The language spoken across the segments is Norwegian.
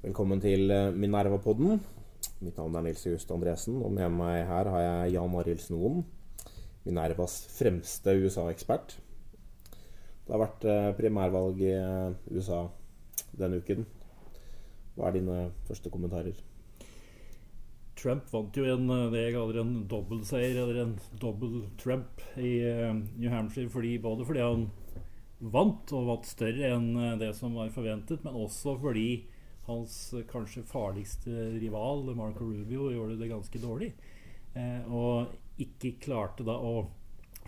Velkommen til eh, Minerva-podden. Mitt navn er Nils Just Andresen, og med meg her har jeg Jan Arild Snoen, Minervas fremste USA-ekspert. Det har vært eh, primærvalg i eh, USA denne uken. Hva er dine første kommentarer? Trump vant jo en, det jeg kaller en dobbeltseier, eller en dobbel Trump, i New Hampshire. Fordi, både fordi han vant og var større enn det som var forventet, men også fordi hans eh, kanskje farligste rival, Marco Rubio, gjorde det ganske dårlig. Eh, og ikke klarte da å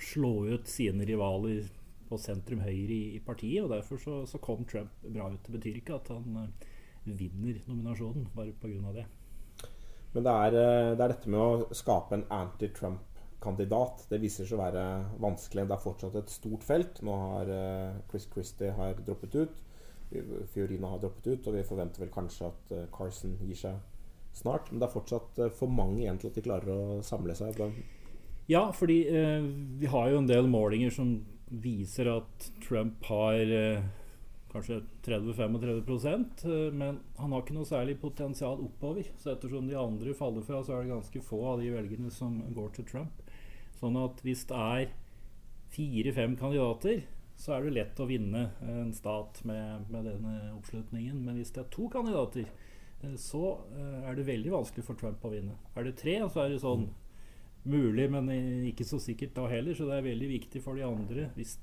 slå ut sine rivaler på sentrum høyre i, i partiet. og Derfor så, så, kom Trump bra ut. Det betyr ikke at han eh, vinner nominasjonen bare pga. det. Men det er, eh, det er, dette med å skape en anti-Trump-kandidat. Det viser seg å være vanskelig. Det er fortsatt et stort felt. Nå har eh, Chris Christie har droppet ut. Fiorina har droppet ut, og vi forventer vel kanskje at eh, Carson gir seg snart. Men det er fortsatt eh, for mange igjen til at de klarer å samle seg. Ja, fordi eh, vi har jo en del målinger som viser at Trump har eh, kanskje 30-35 eh, men han har ikke noe særlig potensial oppover. Så ettersom de andre faller fra, så er det ganske få av de velgerne som går til Trump. Sånn at hvis det er fire-fem kandidater så er det lett å vinne en stat med, med denne oppslutningen. Men hvis det er to kandidater, eh, så eh, er det veldig vanskelig for Trump å vinne. Er det tre, så er det sånn mulig, men ikke så sikkert da heller. Så det er veldig viktig for de andre, hvis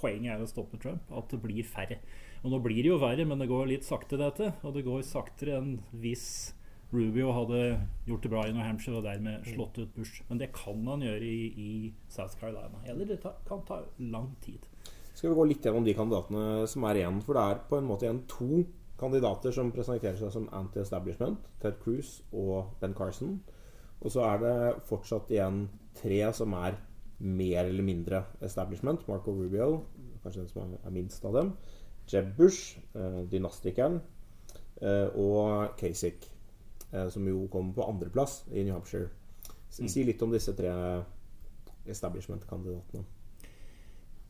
poenget er å stoppe Trump, at det blir færre. Og nå blir det jo verre, men det går litt sakte, dette. Og det går saktere enn hvis Rubio hadde gjort det bra i New Hampshire og dermed slått ut Bush. Men det kan han gjøre i, i South Carolina. Eller det kan ta lang tid skal vi gå litt gjennom de kandidatene som er igjen. For det er på en måte igjen to kandidater som presenterer seg som anti-establishment. Ted Cruz og Ben Carson. Og så er det fortsatt igjen tre som er mer eller mindre establishment. Marco Rubio, kanskje den som er minst av dem. Jeb Bush, eh, dynastikeren. Eh, og Kasich, eh, som jo kommer på andreplass i New Hampshire. Si mm. litt om disse tre establishment-kandidatene.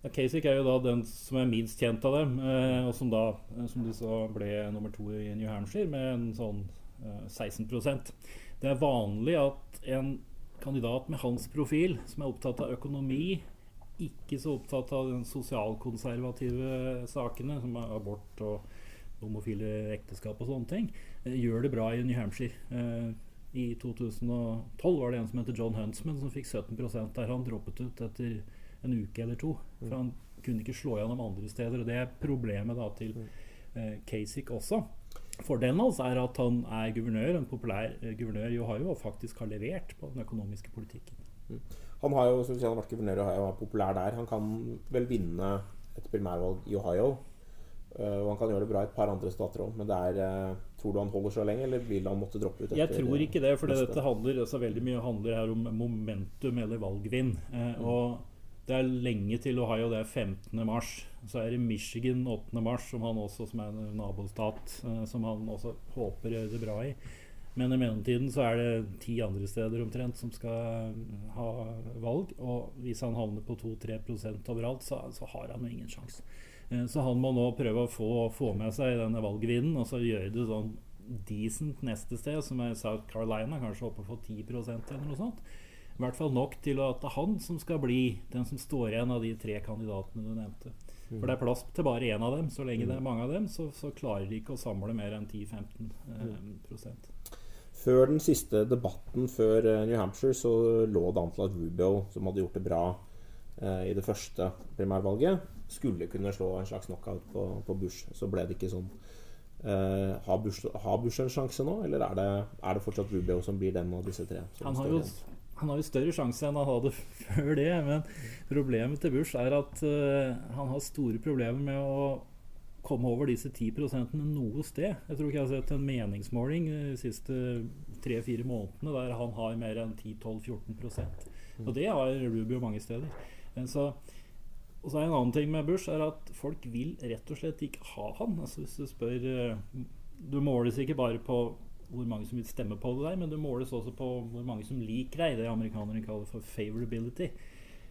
Ja, Kasich er jo da den som er minst kjent av dem, eh, og som da eh, som du sa, ble nummer to i New Hampshire med en sånn eh, 16% Det er vanlig at en kandidat med hans profil, som er opptatt av økonomi, ikke så opptatt av den sosialkonservative sakene, som er abort og homofile ekteskap og sånne ting, eh, gjør det bra i New Hampshire. Eh, I 2012 var det en som heter John Huntsman, som fikk 17% der. Han droppet ut etter en uke eller to. For han kunne ikke slå gjennom andre steder. Og det er problemet da til eh, Kasich også. Fordelen hans er at han er guvernør, en populær eh, guvernør i Ohio, og faktisk har levert på den økonomiske politikken. Mm. Han har jo, som du sier, han har vært guvernør i Ohio og er populær der. Han kan vel vinne et primærvalg i Ohio. Uh, og han kan gjøre det bra i et par andre stater òg, men det er, uh, tror du han holder så lenge, eller vil han måtte droppe ut? Jeg tror ikke det, for dette handler altså, veldig mye handler her om momentum eller valgvinn. Uh, mm. Og det er lenge til Ohio, det er 15. mars. Så er det Michigan 8. mars, som han også som er en nabostat, eh, som han også håper gjør det bra i. Men i mellomtiden så er det ti andre steder omtrent som skal ha valg. Og hvis han havner på 2-3% overalt, så, så, har han jo ingen sjanse. Eh, så han må nå prøve å få, få med seg denne valgvinden og så gjøre det sånn decent neste sted, som er South Carolina, kanskje oppe på 10% eller noe sånt. I hvert fall nok til at det er han som skal bli den som står igjen av de tre kandidatene du nevnte. For det er plass til bare én av dem. Så lenge det er mange av dem, så, så klarer de ikke å samle mer enn 10-15 eh, Før den siste debatten før eh, New Hampshire så lå det an til at Rubio, som hadde gjort det bra eh, i det første primærvalget, skulle kunne slå en slags knockout på, på Bush. Så ble det ikke sånn. Eh, har, Bush, har, Bush, en sjanse nå, eller er det, er det fortsatt Rubio som blir den av disse tre? Han har jo han har jo større sjanse enn han hadde før det. Men problemet til Bush er at uh, han har store problemer med å komme over disse 10% noe sted. Jeg tror ikke jeg har sett en meningsmåling de siste tre-fire månedene der han har mer enn 10-12-14 mm. Og det har Rubio mange steder. Så, og så er en annen ting med Bush er at folk vil rett og slett ikke ha han. Altså hvis Du spør uh, Du måles ikke bare på hvor mange som vil stemme på der, men det måles også på hvor mange som liker deg. Det amerikanerne kaller for favorability.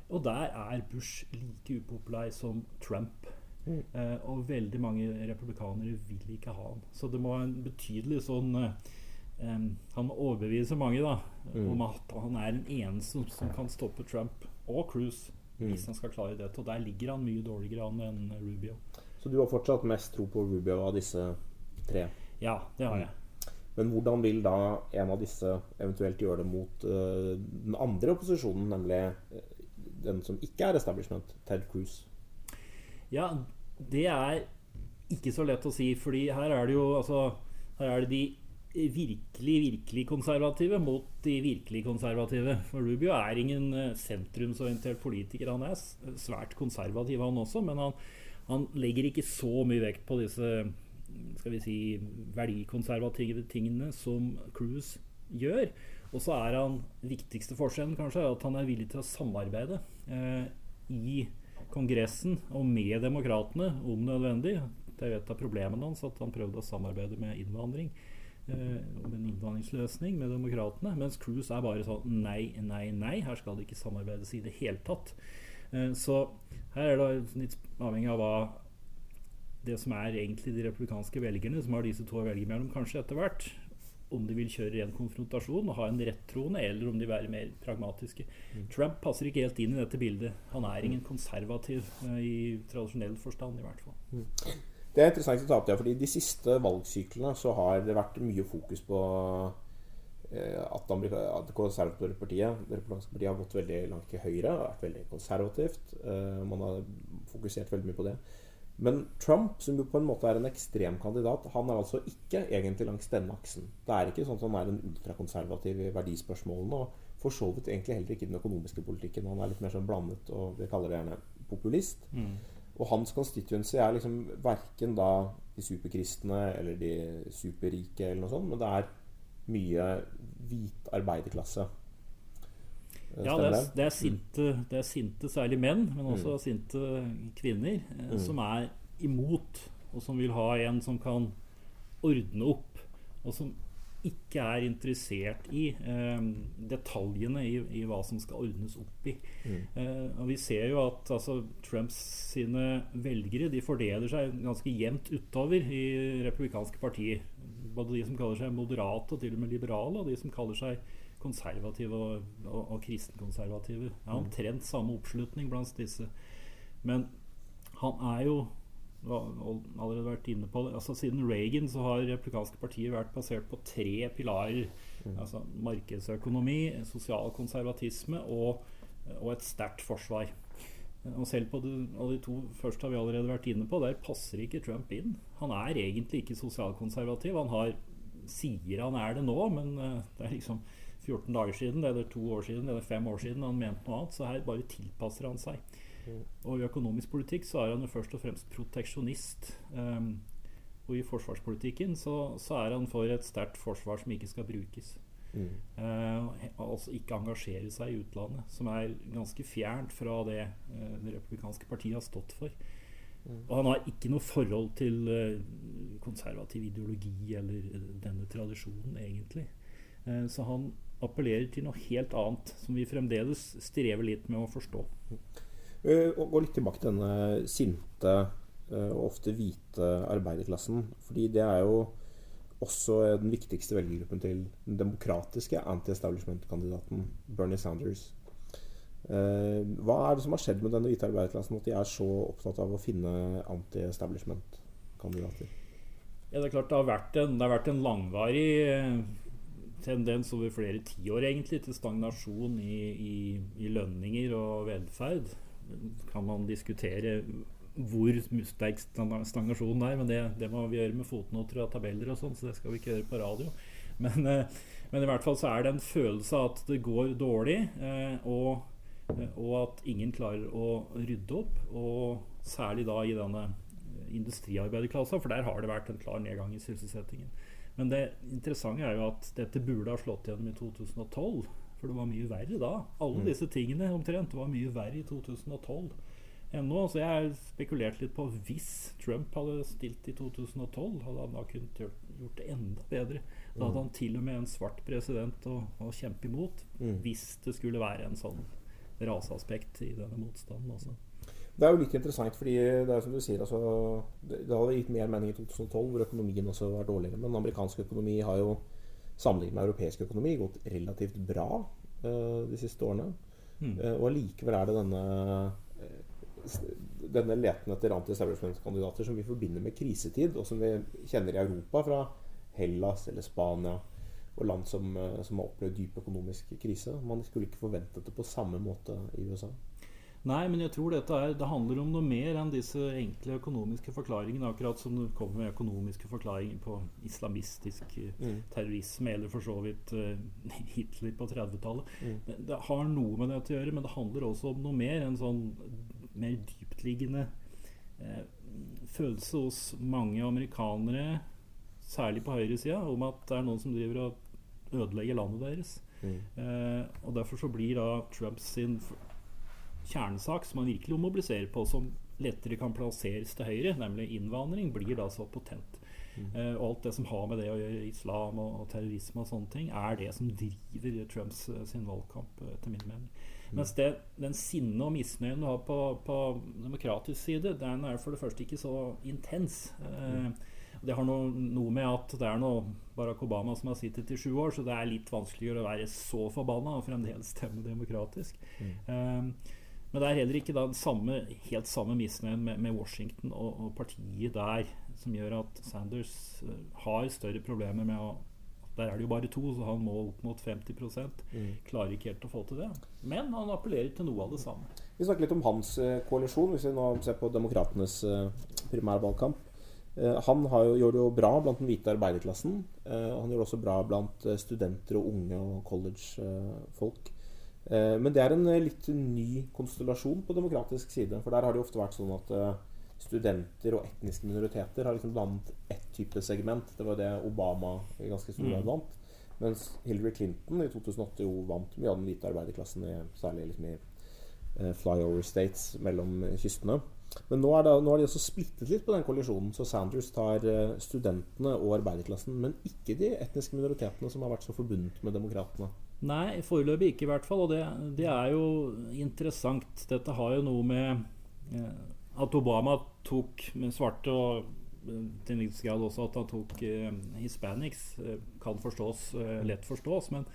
Og der er Bush like upopulær som Trump Mm. Eh, og veldig mange republikanere vil ikke ha han. Så det må være en betydelig sånn eh, Han overbeviser mange da mm. om at han er den eneste som, som kan stoppe Trump og Cruise mm. hvis han skal klare det. Og der ligger han mye dårligere an enn Rubio. Så du har fortsatt mest tro på Rubio av disse tre? Ja, det har jeg. Men hvordan vil da en av disse eventuelt gjøre det mot uh, den andre opposisjonen, nemlig uh, den som ikke er establishment, Ted Cruz? Ja, det er ikke så lett å si, fordi her er det jo altså Her er det de virkelig, virkelig konservative mot de virkelig konservative. For Rubio er ingen eh, sentrumsorientert politiker. Han er svært konservativ, han også, men han, han legger ikke så mye vekt på disse skal vi si, verdikonservative tingene som Cruise gjør. Og så er han viktigste forskjellen kanskje at han er villig til å samarbeide eh, i Kongressen og med demokratene om nødvendig. Det er jo et av problemene hans at han prøvde å samarbeide med innvandring. Eh, om en innvandringsløsning med demokratene. Mens Cruise er bare sånn nei, nei, nei. Her skal det ikke samarbeides i det hele tatt. Eh, så her er det litt avhengig av hva det som er egentlig de republikanske velgerne, som har disse to å velge mellom, kanskje etter hvert, om de vil kjøre ren konfrontasjon og ha en rettroende, eller om de vil være mer pragmatiske. Mm. Trump passer ikke helt inn i dette bildet. Han er ingen konservativ uh, i tradisjonell forstand, i hvert fall. Mm. Det er interessant å ta opp det, fordi de siste valgsyklene så har det vært mye fokus på uh, at, det konservative partiet, det republikanske partiet har gått veldig langt til høyre, har vært veldig konservativt. Uh, man har fokusert veldig mye på det. Men Trump, som jo på en måte er en ekstrem kandidat, han er altså ikke egentlig langs denne aksen. Det er ikke sånn at han er en ultrakonservativ i verdispørsmålene, og for så vidt egentlig heller ikke i den økonomiske politikken. Han er litt mer sånn blandet, og vi kaller det gjerne populist. Mm. Og hans constituency er liksom verken da de superkristne eller de superrike eller noe sånt, men det er mye hvit arbeiderklasse. Ja, det er, det, er sinte, det er, sinte, særlig menn, men også mm. sinte kvinner, eh, mm. som er imot, og som vil ha en som kan ordne opp, og som ikke er interessert i eh, detaljene i, i, hva som skal ordnes opp i. Mm. Eh, og Vi ser jo at altså, Trumps sine velgere de fordeler seg ganske jevnt utover i republikanske partier. Både de som kaller seg moderate og til og med liberale, og de som kaller seg konservative og, og, og kristenkonservative. Det er omtrent samme oppslutning blant disse. Men han er jo allerede vært inne på det. Altså, siden Reagan så har republikanske partier vært basert på tre pilarer. Mm. Altså Markedsøkonomi, sosial konservatisme og, og et sterkt forsvar. Og selv på de, de, to første har vi allerede vært inne på. Der passer ikke Trump inn. Han er egentlig ikke sosialkonservativ. Han har, sier han er det nå, men uh, det er liksom 14 dager siden, eller to år siden, eller fem år siden han mente noe annet. Så her bare tilpasser han seg. Mm. Og i økonomisk politikk så er han jo først og fremst proteksjonist. Um, og i forsvarspolitikken så, så, er han for et sterkt forsvar som ikke skal brukes. Mm. Uh, altså ikke engasjere seg i utlandet, som er ganske fjernt fra det uh, det republikanske partiet har stått for. Mm. Og han har ikke noe forhold til uh, konservativ ideologi eller denne tradisjonen, egentlig. så han appellerer til noe helt annet, som vi fremdeles strever litt med å forstå. Uh, gå litt tilbake til denne sinte uh, og ofte hvite arbeiderklassen. fordi det er jo også den viktigste velgergruppen til den demokratiske anti-establishment-kandidaten Bernie Sanders. Uh, hva er det som har skjedd med denne hvite arbeiderklassen, at de er så opptatt av å finne anti-establishment-kandidater? Ja, det er klart det har vært en, det har vært en langvarig tendens over flere tiår egentlig til stagnasjon i, i, i, lønninger og velferd. Kan man diskutere hvor sterk stagnasjonen er, men det, det, må vi gjøre med fotnoter og tabeller og sånn, så det skal vi ikke gjøre på radio. Men, eh, men, i hvert fall så er det en følelse av at det går dårlig, eh, og, og at ingen klarer å rydde opp. Og særlig da i denne industriarbeiderklassa, for der har det vært en klar nedgang i sysselsettingen. Men det interessante er jo at dette burde ha slått gjennom i 2012. For det var mye verre da. Alle mm. disse tingene omtrent var mye verre i 2012 enn nå. Så jeg har spekulert litt på hvis Trump hadde stilt i 2012, hadde han da kunnet gjort, det enda bedre. Da hadde mm. han til og med en svart president å, å kjempe imot. Mm. Hvis det skulle være en sånn raseaspekt i denne motstanden. Også. Det er jo litt interessant, fordi det er som du sier, altså, det, det hadde gitt mer mening i 2012, hvor økonomien også var dårligere. Men amerikansk økonomi har jo sammenlignet med europeisk økonomi gått relativt bra uh, de siste årene. Mm. Uh, og allikevel er det denne uh, denne leten etter anti-establishment-kandidater som vi forbinder med krisetid, og som vi kjenner i Europa fra Hellas eller Spania og land som, som har opplevd dyp økonomisk krise. Man skulle ikke forventet det på samme måte i USA. Nei, men jeg tror dette er, det handler om noe mer enn disse enkle økonomiske forklaringene. Akkurat som det kommer med økonomiske forklaringer på islamistisk eh, mm. terrorisme, eller for så vidt uh, Hitler på 30-tallet. Mm. Det, det, har noe med det å gjøre, men det handler også om noe mer. En sånn mer dyptliggende uh, følelse hos mange amerikanere, særlig på høyresida, om at det er noen som driver og ødelegger landet deres. Mm. Uh, og Derfor så blir da Trumps sin kjernesak som man virkelig mobiliserer på, som lettere kan plasseres til høyre, nemlig innvandring, blir da så potent. Mm. Uh, og alt det som har med det å gjøre, islam og, og, terrorisme og sånne ting, er det som driver Trumps uh, sin valgkamp, uh, etter min mening. Mm. Mens det, den sinne og misnøyen du har på, på, demokratisk side, den er for det første ikke så intens. Mm. Det har noe, noe, med at det er noe Barack Obama som har sittet i sju år, så det er litt vanskeligere å være så forbanna og fremdeles stemme demokratisk. Mm. Men det er heller ikke den samme, helt samme misnøyen med, med, Washington og, og, partiet der som gjør at Sanders uh, har større problemer med å Der er det jo bare to, så han må opp mot 50 mm. Klarer ikke helt å få til det. Men han appellerer til noe av det samme. Vi snakker litt om hans uh, koalisjon, hvis vi nå ser på demokratenes uh, primærvalgkamp. Han jo, gjør det jo bra blant den hvite arbeiderklassen. han gjør det også bra blant studenter og unge og college-folk. Eh, men det er en eh, litt ny konstellasjon på demokratisk side. For der har det ofte vært sånn at eh, studenter og etniske minoriteter har liksom dannet ett type segment. Det var det Obama i ganske stor grad mm. vant. Mens Hillary Clinton i 2008 jo vant mye av den hvite arbeiderklassen, særlig liksom i flyover states mellom kystene. Men nå, det, nå har de også splittet litt på den kollisjonen. Så Sanders tar uh, studentene og arbeiderklassen, men ikke de etniske minoritetene som har vært så forbundet med demokratene. Nei, foreløpig ikke i hvert fall. Og det, det, er jo interessant. Dette har jo noe med eh, at Obama tok svarte, og eh, til en viss grad også at han tok eh, hispanics, eh, kan forstås, eh, lett forstås. Men,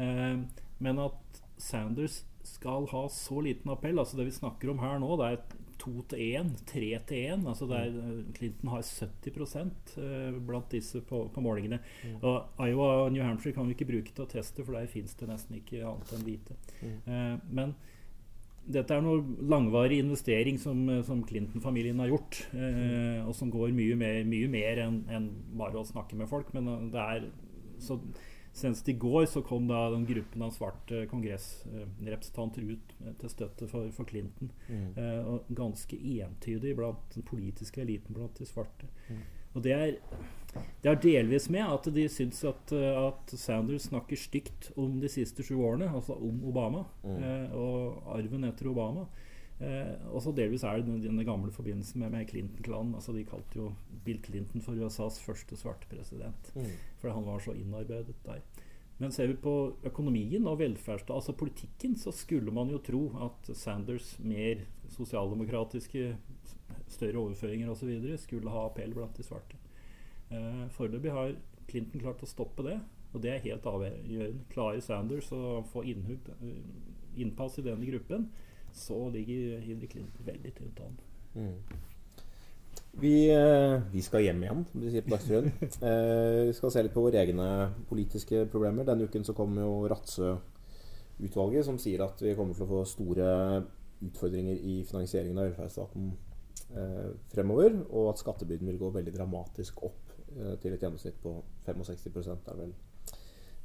eh, men, at Sanders skal ha så liten appell altså Det vi snakker om her nå, det er to til én, tre til én. Altså der mm. Clinton har 70 eh, blant disse på, på målingene. Mm. Og Iowa og New Hampshire kan vi ikke bruke til å teste, for der fins det nesten ikke annet enn hvite. Mm. Eh, men dette er noe langvarig investering som, som Clinton-familien har gjort. Eh, og som går mye mer, mye mer enn en bare å snakke med folk. Men eh, det er så Senest i går så kom da den gruppen av svarte kongressrepresentanter ut til støtte for, for Clinton. Mm. Eh, og ganske entydig blant den politiske eliten blant de svarte. Mm. Og det er, det er, delvis med at de syns at, at, Sanders snakker stygt om de siste sju årene, altså om Obama mm. eh, og arven etter Obama. Eh, og så delvis er det den, den gamle forbindelsen med, med Clinton-klanen. Altså De kalte jo Bill Clinton for USAs første svarte president. Mm. Fordi han var så innarbeidet der. Men ser vi på økonomien og velferdsstaten, altså politikken, så skulle man jo tro at Sanders mer sosialdemokratiske, større overføringer osv. skulle ha appell blant de svarte. Eh, Foreløpig har Clinton klart å stoppe det, og det er helt avgjørende. Klarer Sanders å få innhugg, eh, innpass i denne gruppen, så ligger Hillary Clinton veldig tynt an. Mm. Vi, eh, vi, skal hjem igjen, som de sier på Dagsrevyen. Eh, vi skal se litt på våre egne politiske problemer. Denne uken så kommer jo Ratsø-utvalget, som sier at vi kommer til å få store utfordringer i finansieringen av velferdsstaten eh, fremover, og at skattebyrden vil gå veldig dramatisk opp eh, til et gjennomsnitt på 65 er vel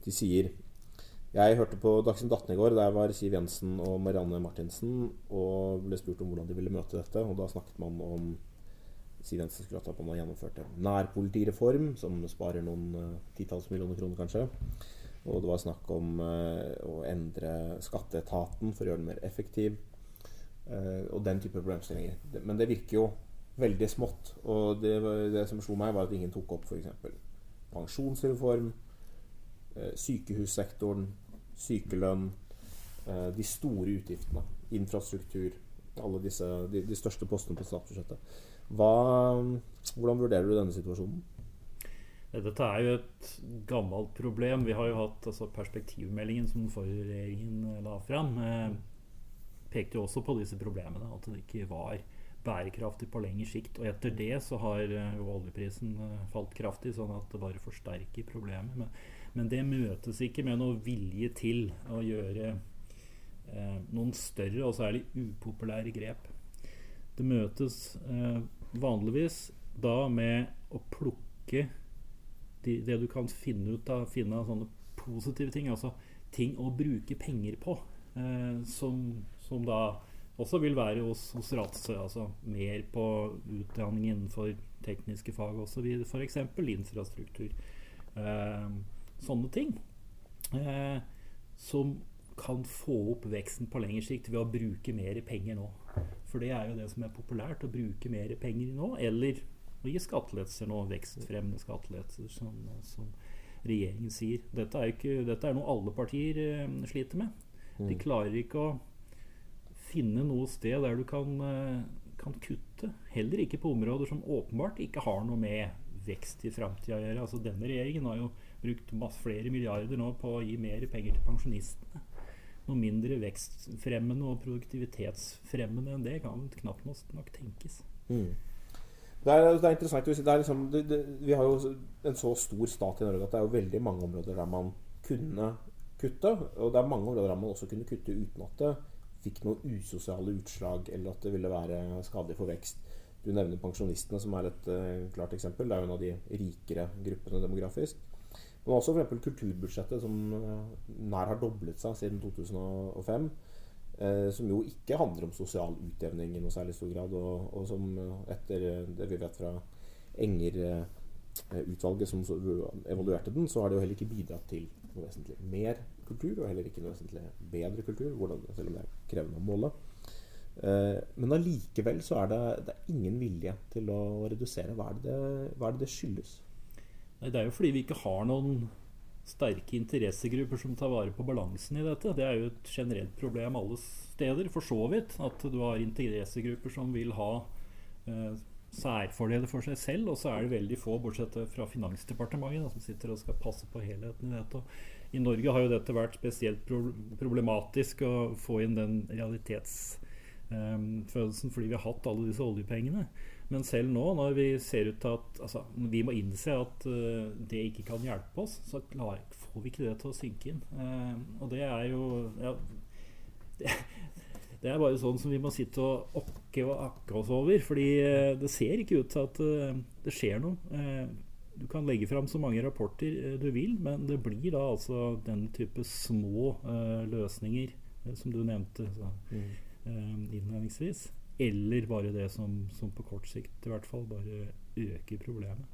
de sier. Jeg hørte på Dagsnytt 18 i går. Der var Siv Jensen og Marianne Martinsen og ble spurt om hvordan de ville møte dette. Og da snakket man om Siv Jensen skulle at man har gjennomført en nærpolitireform som sparer noen uh, titalls millioner kroner, kanskje. Og det var snakk om uh, å endre skatteetaten for å gjøre den mer effektiv. Uh, og den type problemstillinger. Men det virker jo veldig smått. Og det, det som slo meg, var at ingen tok opp f.eks. pensjonsreform, sykehussektoren, sykelønn, de store utgiftene, infrastruktur, alle disse, de, de største postene på statsbudsjettet. Hvordan vurderer du denne situasjonen? Dette er jo et gammelt problem. Vi har jo hatt altså, Perspektivmeldingen som forrige regjeringen la fram, eh, pekte jo også på disse problemene. At det ikke var bærekraftig på lengre sikt. Og etter det så har eh, jo oljeprisen eh, falt kraftig, sånn at det bare forsterker problemet. Men, men det møtes ikke med noe vilje til å gjøre eh, noen større og særlig upopulære grep. Det møtes eh, vanligvis da med å plukke de, det du kan finne ut av finne av sånne positive ting, altså ting å bruke penger på, eh, som, som, da også vil være hos, hos Ratse. Altså mer på utdanning innenfor tekniske fag osv. F.eks. infrastruktur. Eh, sånne ting. Eh, som kan få opp veksten på lengre sikt ved å bruke mer penger nå. For det er jo det som er populært, å bruke mer penger nå. Eller å gi skattelettelser nå, vekstfremmende skattelettelser, som, som, regjeringen sier. Dette er, ikke, dette er noe alle partier eh, sliter med. De Mm. klarer ikke å finne noe sted der du kan, eh, kan kutte. Heller ikke på områder som åpenbart ikke har noe med vekst i framtida å gjøre. Altså, denne regjeringen har jo brukt masse, flere milliarder nå på å gi mer penger til pensjonistene. Noe mindre vekstfremmende og produktivitetsfremmende enn det kan knapt nok tenkes. Mm. Det, er, det er interessant. Det er liksom, det, vi har jo en så stor stat i Norge at det er jo veldig mange områder der man kunne kutte. Og det er mange områder der man også kunne kutte uten at det fikk noen usosiale utslag, eller at det ville være skadelig for vekst. Du nevner pensjonistene, som er et uh, klart eksempel. Det er jo en av de rikere gruppene demografisk. Men også f.eks. kulturbudsjettet, som uh, nær har doblet seg siden 2005. Eh, som jo ikke handler om sosial utjevning i noe særlig stor grad, og, og som eh, etter det vi vet fra Enger-utvalget som evaluerte den, så har det jo heller ikke bidratt til noe vesentlig mer kultur, og heller ikke noe vesentlig bedre kultur, hvordan, selv om det er krevende å måle. Eh, men allikevel så er det, det er ingen vilje til å redusere. Hva er det, hva er det, det skyldes? Nei, Det er jo fordi vi ikke har noen sterke interessegrupper som tar vare på balansen i dette. Det er jo et generelt problem alle steder, for så vidt. At du har interessegrupper som vil ha eh, særfordeler for seg selv, og så er det veldig få, bortsett fra Finansdepartementet, da, som sitter og skal passe på helheten i dette. I Norge har jo dette vært spesielt problematisk å få inn den realitetsfølelsen fordi vi har hatt alle disse oljepengene. Men selv nå, når vi ser ut til at altså, vi må innse at uh, det ikke kan hjelpe oss, så klar, får vi ikke det til å synke inn. Uh, og det er jo ja, det, det, er bare sånn som vi må sitte og okke og akke oss over. fordi uh, det ser ikke ut til at det skjer noe. du kan legge fram så mange rapporter du vil, men det blir da altså den type små løsninger som du nevnte så, mm. Innledningsvis eller bare det som, som, på kort sikt i hvert fall bare øker problemet.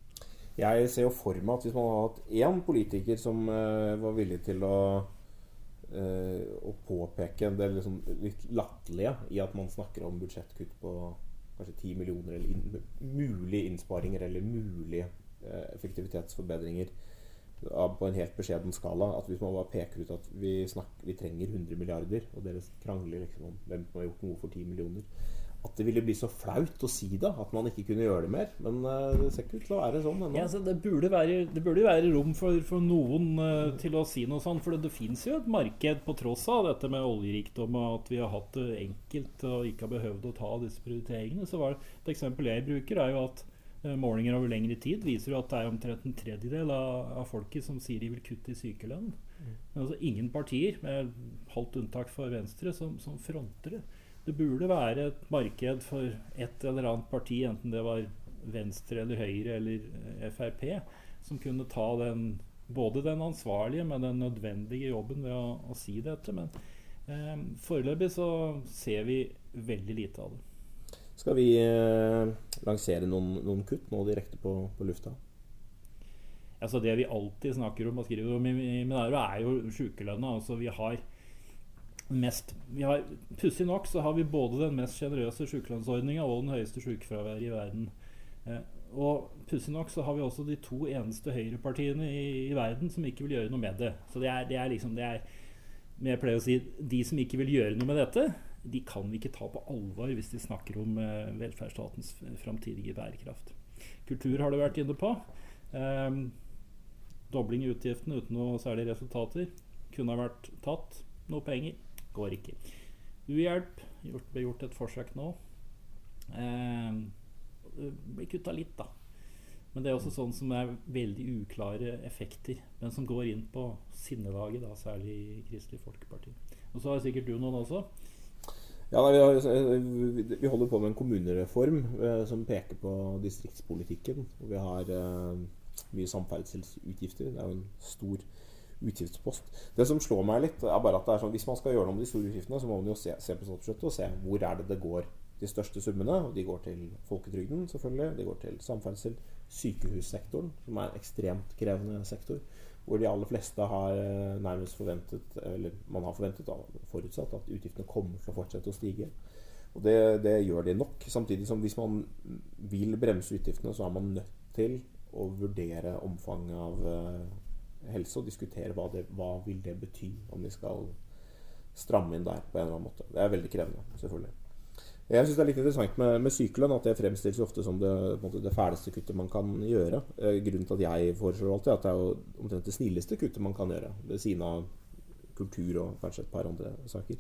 Jeg ser jo for meg at hvis man hadde hatt én politiker som uh, var villig til å, uh, å påpeke det liksom litt latterlige i at man snakker om budsjettkutt på kanskje 10 millioner, eller in mulige innsparinger eller mulige uh, effektivitetsforbedringer på en helt beskjeden skala. At hvis man bare peker ut at vi, snakker, vi trenger 100 milliarder, og dere krangler liksom om hvem som har gjort noe for 10 millioner at det ville bli så flaut å si det. At man ikke kunne gjøre det mer. Men uh, det ser ikke ut til å være sånn ennå. Ja, det, burde være, det burde være rom for, for noen uh, til å si noe sånt. For det, det fins jo et marked på tross av dette med oljerikdom og at vi har hatt det enkelt og ikke har behøvd å ta disse prioriteringene. Så var det, Et eksempel jeg bruker, er jo at målinger over lengre tid viser jo at det er omtrent en tredjedel av, av folket som sier de vil kutte i sykelønn. Mm. Men altså ingen partier, med halvt unntak for Venstre, som, som fronter det det burde være et marked for et eller annet parti, enten det var Venstre eller Høyre eller Frp, som kunne ta den, både den ansvarlige, men den nødvendige jobben ved å, å si dette. Men eh, foreløpig så ser vi veldig lite av det. Skal vi eh, lansere noen, noen, kutt nå direkte på, på lufta? Altså Det vi alltid snakker om og skriver om i Minaro, er jo sykelønna. Altså vi har mest Pussig nok så har vi både den mest sjenerøse sjukelønnsordninga og den høyeste sjukefraværet i verden. Eh, og pussig nok så har vi også de to eneste høyrepartiene i, i, verden som ikke vil gjøre noe med det. Så det er, det er liksom det er, jeg pleier å si, De som ikke vil gjøre noe med dette, de kan vi ikke ta på alvor hvis de snakker om eh, velferdsstatens framtidige bærekraft. Kultur har du vært inne på. Eh, dobling i utgiftene uten noe særlig resultater. Kunne ha vært tatt. Noe penger. Går ikke. Uhjelp. Gjort, ble gjort et forsøk nå. Eh, blir kutta litt, da. Men det er også sånn som er veldig uklare effekter, men som går inn på sinnelaget, da, særlig Kristelig Folkeparti. Og så har sikkert du noen også? Ja, nei, vi, har, vi, holder på med en kommunereform eh, som peker på distriktspolitikken. Og vi har eh, mye samferdselsutgifter. Det er jo en stor utgiftspost. Det som slår meg litt, er bare at det er sånn, hvis man skal gjøre noe med de store utgiftene, så må man jo se, se på statsbudsjettet og se hvor er det det går de største summene. Og de går til folketrygden, selvfølgelig. De går til samferdsel. Sykehussektoren, som er en ekstremt krevende sektor. Hvor de aller fleste har eh, nærmest forventet, eller man har forventet, da, forutsatt, at utgiftene kommer til å fortsette å stige. Og det, det, gjør de nok. Samtidig som hvis man vil bremse utgiftene, så er man nødt til å vurdere omfanget av uh, helse og diskutere hva det hva vil det bety om vi skal stramme inn der på en eller annen måte. Det er veldig krevende, selvfølgelig. Jeg syns det er litt interessant med, med sykelønn at det fremstilles ofte som det, det fæleste kuttet man kan gjøre. Eh, grunnen til at jeg foreslår alltid at det er jo omtrent det snilleste kuttet man kan gjøre. Ved siden av kultur og kanskje et par andre saker.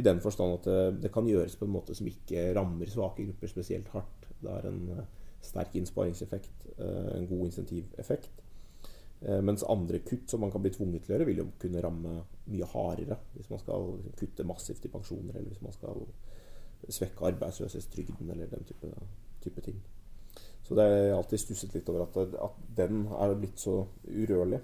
I den forstand at det, det, kan gjøres på en måte som ikke rammer svake grupper spesielt hardt. Det har en uh, sterk innsparingseffekt, en god insentiveffekt. Mens andre kutt som man kan bli tvunget til å gjøre, vil jo kunne ramme mye hardere. Hvis man skal kutte massivt i pensjoner, eller hvis man skal svekke arbeidsløshetstrygden eller den type, type, ting. Så det er alltid stusset litt over at, at, den er blitt så urørlig.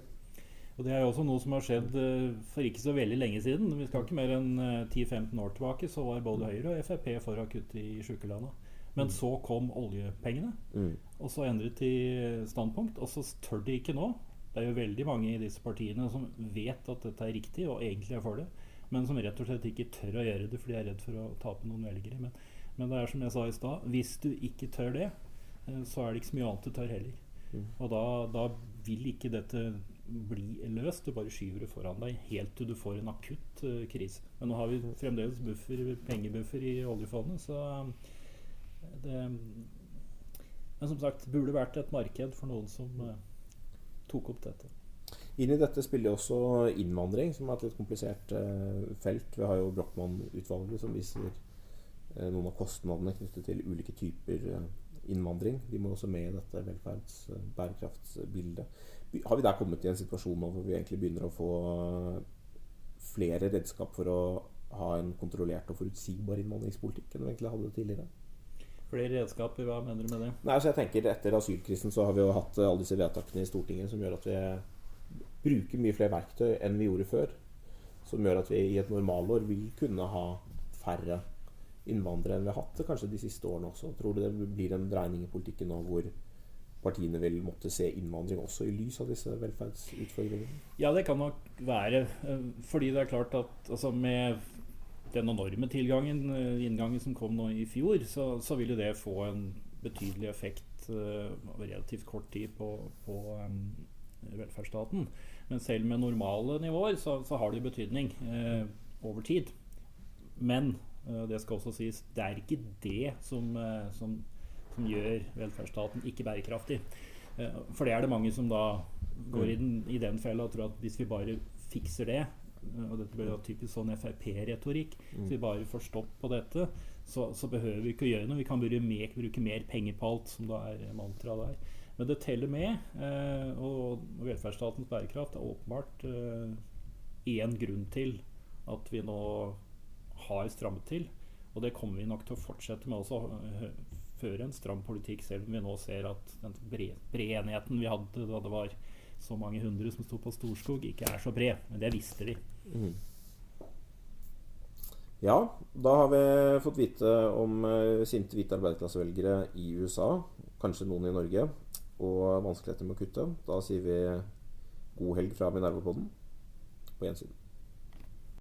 Og Det er jo også noe som har skjedd eh, for ikke så veldig lenge siden. Vi skal ikke mer enn 10-15 eh, år tilbake, så var både Høyre og Frp for å kutte i sjukelønna. Men mm. så kom oljepengene, mm. og så endret de standpunkt. Og så tør de ikke nå. Det er jo veldig mange i disse partiene som vet at dette er riktig, og egentlig er for det men som rett og slett ikke tør å gjøre det fordi de er redd for å tape noen velgere. Men, men det er som jeg sa i stad, hvis du ikke tør det, eh, så er det ikke så mye annet du tør heller. Mm. Og da, da, vil ikke dette bli løst. Du bare skyver det foran deg helt til du får en akutt uh, krise. Men nå har vi fremdeles buffer, pengebuffer i oljefondet, så uh, det Men som sagt, burde vært et marked for noen som uh, tok opp dette. Inn i dette spiller også innvandring, som er et litt komplisert uh, felt. Vi har jo Brochmann-utvalget, som viser uh, noen av kostnadene knyttet til ulike typer uh, innvandring. De må også med i dette velferdsbærekraftsbildet. Har vi der kommet i en situasjon nå hvor vi egentlig begynner å få flere redskap for å ha en kontrollert og forutsigbar innvandringspolitikk enn vi egentlig hadde tidligere? Flere redskaper, hva mener du med det? Nei, altså jeg tenker Etter asylkrisen så har vi jo hatt alle disse vedtakene i Stortinget som gjør at vi bruker mye flere verktøy enn vi gjorde før. Som gjør at vi i et normalår vil kunne ha færre innvandrere enn vi har hatt kanskje de siste årene også. Tror du det blir en dreining i politikken nå hvor partiene vil måtte se innvandring også i lys av disse velferdsutfordringene? Ja, det kan nok være. Fordi det er klart at altså med den enorme tilgangen, eh, inngangen som kom nå i fjor, så, så vil det få en betydelig effekt uh, relativt kort tid på, på um, velferdsstaten. Men selv med normale nivåer så, så har det betydning eh, over tid. Men eh, det skal også sies, det er ikke det som, eh, som, som gjør velferdsstaten ikke bærekraftig. Eh, for det er det mange som da går i den, i den fella og tror at hvis vi bare fikser det, eh, og dette blir typisk sånn Frp-retorikk. Mm. Hvis vi bare får stopp på dette, så, så, behøver vi ikke å gjøre noe. Vi kan bruke mer, bruke mer penger på alt, som da er mantraet der. Men det teller med. Eh, og velferdsstatens bærekraft er åpenbart én eh, grunn til at vi nå har strammet til. Og det kommer vi nok til å fortsette med også. Eh, føre en stram politikk, selv om vi nå ser at den brede, enigheten vi hadde da det var så mange hundre som sto på Storskog, ikke er så bred. Men det visste vi. Mm. Ja, da har vi fått vite om sinte hvite arbeiderklassevelgere i USA. Kanskje noen i Norge og vanskeligheter med å kutte. Da sier vi god helg fra Minervapodden. På gjensyn.